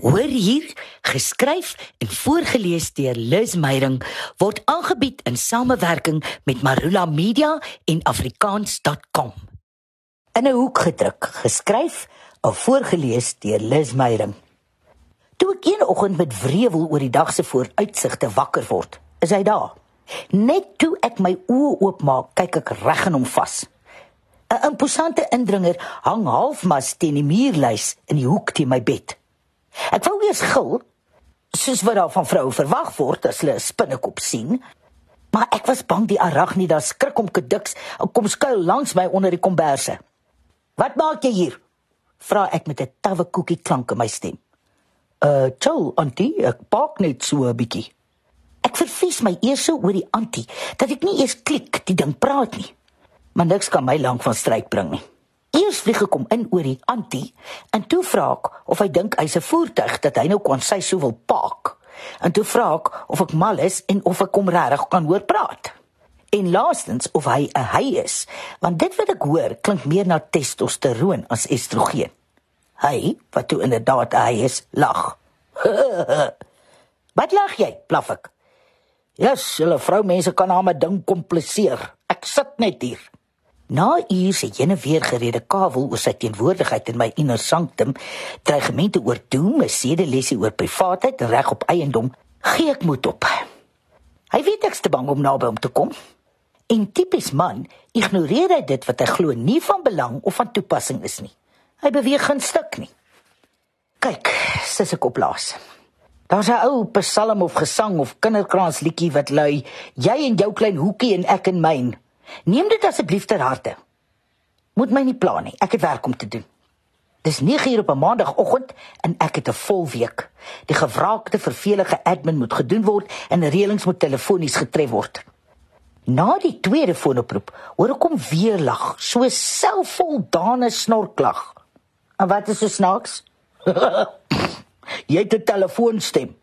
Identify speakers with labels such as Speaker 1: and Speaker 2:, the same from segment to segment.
Speaker 1: Hoor hier, geskryf en voorgeles deur Liz Meyering word aangebied in samewerking met Marula Media en afrikaans.com. In 'n hoek gedruk, geskryf en voorgeles deur Liz Meyering. Toe ek een oggend met wrevel oor die dag se vooruitsigte wakker word, is hy daar. Net toe ek my oë oopmaak, kyk ek reg in hom vas. 'n Imposante indringer hang halfmas teen die muurlys in die hoek teen my bed. Ek wou eers gil, soos wat daar van vroue verwag word as hulle 'n spinnekop sien, maar ek was bang die aragnida skrik om kediks en kom skuil langs my onder die komberse. "Wat maak jy hier?" vra ek met 'n tawwe koekie klank in my stem. "Uh, chill, auntie, ek pak net so 'n bietjie." Ek vervies my eers so oor die auntie dat ek nie eers klik die ding praat nie. Maar niks kan my lank van stryk bring nie. Eers vlieg ek hom in oor die antie en toe vra ek of hy dink hy's 'n voertuig dat hy nou kon sy sou wil park. En toe vra ek of ek mal is en of ek hom regtig kan hoor praat. En laastens of hy 'n hy is, want dit wat ek hoor klink meer na testosteroon as estrogen. Hy, wat toe inderdaad 'n hy is, lag. wat lag jy? blaf ek. Ja, yes, hulle vroumense kan hom 'n ding kompliseer. Ek sit net hier. Na uur se jene weer gerede kavel oor sy teenwoordigheid in my inner sanctum, dreigemente oor doem, 'n sedelesie oor privaatheid reg op eiendom, gee ek moed op. Hy weet ek's te bang om naby hom te kom. En tipies man, ignoreer hy dit wat hy glo nie van belang of van toepassing is nie. Hy beweeg geen stuk nie. Kyk, sis ek oplaas. Daar's 'n ou psalm of gesang of kinderkrans liedjie wat lui: Jy in jou klein hoekie en ek in myne. Neem dit asseblief ter harte. Moet my nie pla nie. Ek het werk om te doen. Dis 9 uur op 'n maandagooggend en ek het 'n vol week. Die gewraakte vervelige admin moet gedoen word en reëlings moet telefonies getref word. Na die tweede foonoproep hoor ek hom weer lag, so selfvoldane snorklag. En wat is so snaaks? Jy het 'n telefoonstem.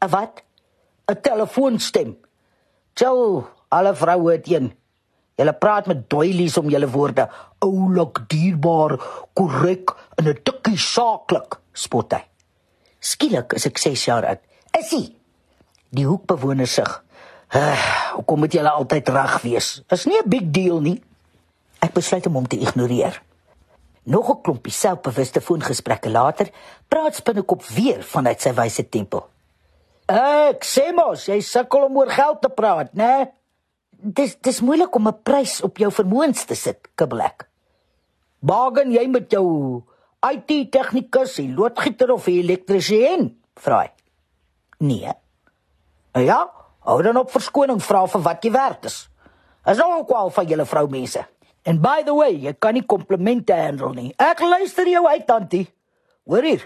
Speaker 1: 'n Wat? 'n Telefoonstem. Jou, alle vroue het een. Julle praat met doilies om julle woorde oulik, dierbaar, korrek en 'n tikkie saaklik, spot hy. Skielik is ek 6 jaar oud. Is hy? Die hoekbewoner sug. Hoekom moet julle altyd reg wees? Is nie 'n big deal nie. Ek besluit om hom te ignoreer. Nog 'n klompie selfbewuste foongesprekke later, praat Spinnekop weer vanuit sy wyse tempel. Ek sê mos, jy sukkel om oor geld te praat, né? Nee? Dis dis moeilik om 'n prys op jou vermoëns te sit, Kibbelek. Bagen jy met jou IT tegnikus, die loodgieter of die elektriesien? Vra hy. Nee. Ja, hou dan op verskoning vra vir wat jy werd is. Is nou kwal van julle vroumense. And by the way, jy kan nie komplimente handle nie. Ek luister jou uit, tantie. Hoor hier.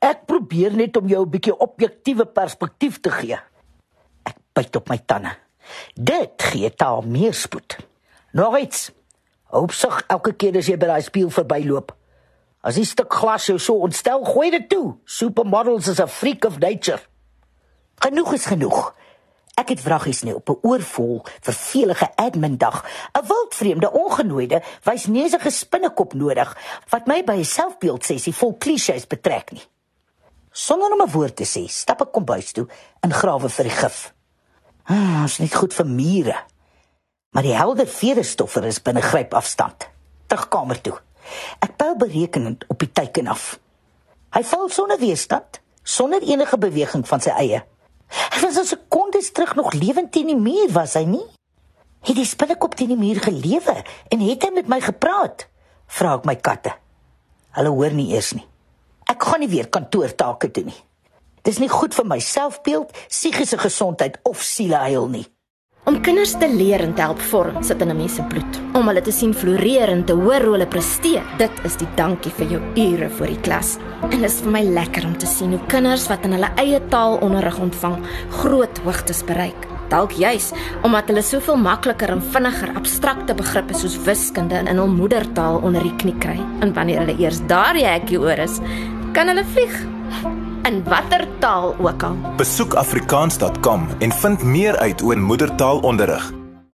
Speaker 1: Ek probeer net om jou 'n bietjie objektiewe perspektief te gee. Ek byt op my tande. Dit gee taal meer spoed. Nog iets. Hoopsig elke keer as jy by daai spieël verbyloop. As die stuk glas jou so ontstel, gooi dit toe. Supermodels is a freak of nature. Genoeg is genoeg. Ek het vragies nie op 'n oorvol, vervelige admin dag. 'n Wildvreemde ongenooide wys neusige spinnekop nodig wat my by 'n selfbeeld sessie vol klisjées betrek nie. Sonder om 'n woord te sê, stap ek kombuis toe en grawe vir die gif. Ah, is net goed vir mure. Maar die helder vredestoffer is binne gryp afstand. Terug kamer toe. Ek bou berekenend op die teiken af. Hy val sonder weerstand, sonder enige beweging van sy eie. Hy was 'n sekonde terug nog lewend teen die muur, was hy nie? Het die spinnekop teen die muur gelewe en het hy met my gepraat? Vra ek my katte. Hulle hoor nie eers nie. Ek gaan nie weer kantoortake doen nie. Dis nie goed vir my selfbeeld, psigiese gesondheid of sieleheil nie.
Speaker 2: Om kinders te leer en te help vorm sit in 'n mens se bloed. Om hulle te sien floreer en te hoor hoe hulle presteer, dit is die dankie vir jou ure vir die klas. En dit is vir my lekker om te sien hoe kinders wat in hulle eie taal onderrig ontvang, groot hoogtes bereik. Dalk juis omdat hulle soveel makliker en vinniger abstrakte begrippe soos wiskunde in hul moedertaal onder die knie kry. En wanneer hulle eers daar die hekkie oor is, kan hulle vlieg in watter taal ook al.
Speaker 3: Besoek afrikaans.com en vind meer uit oor moedertaalonderrig.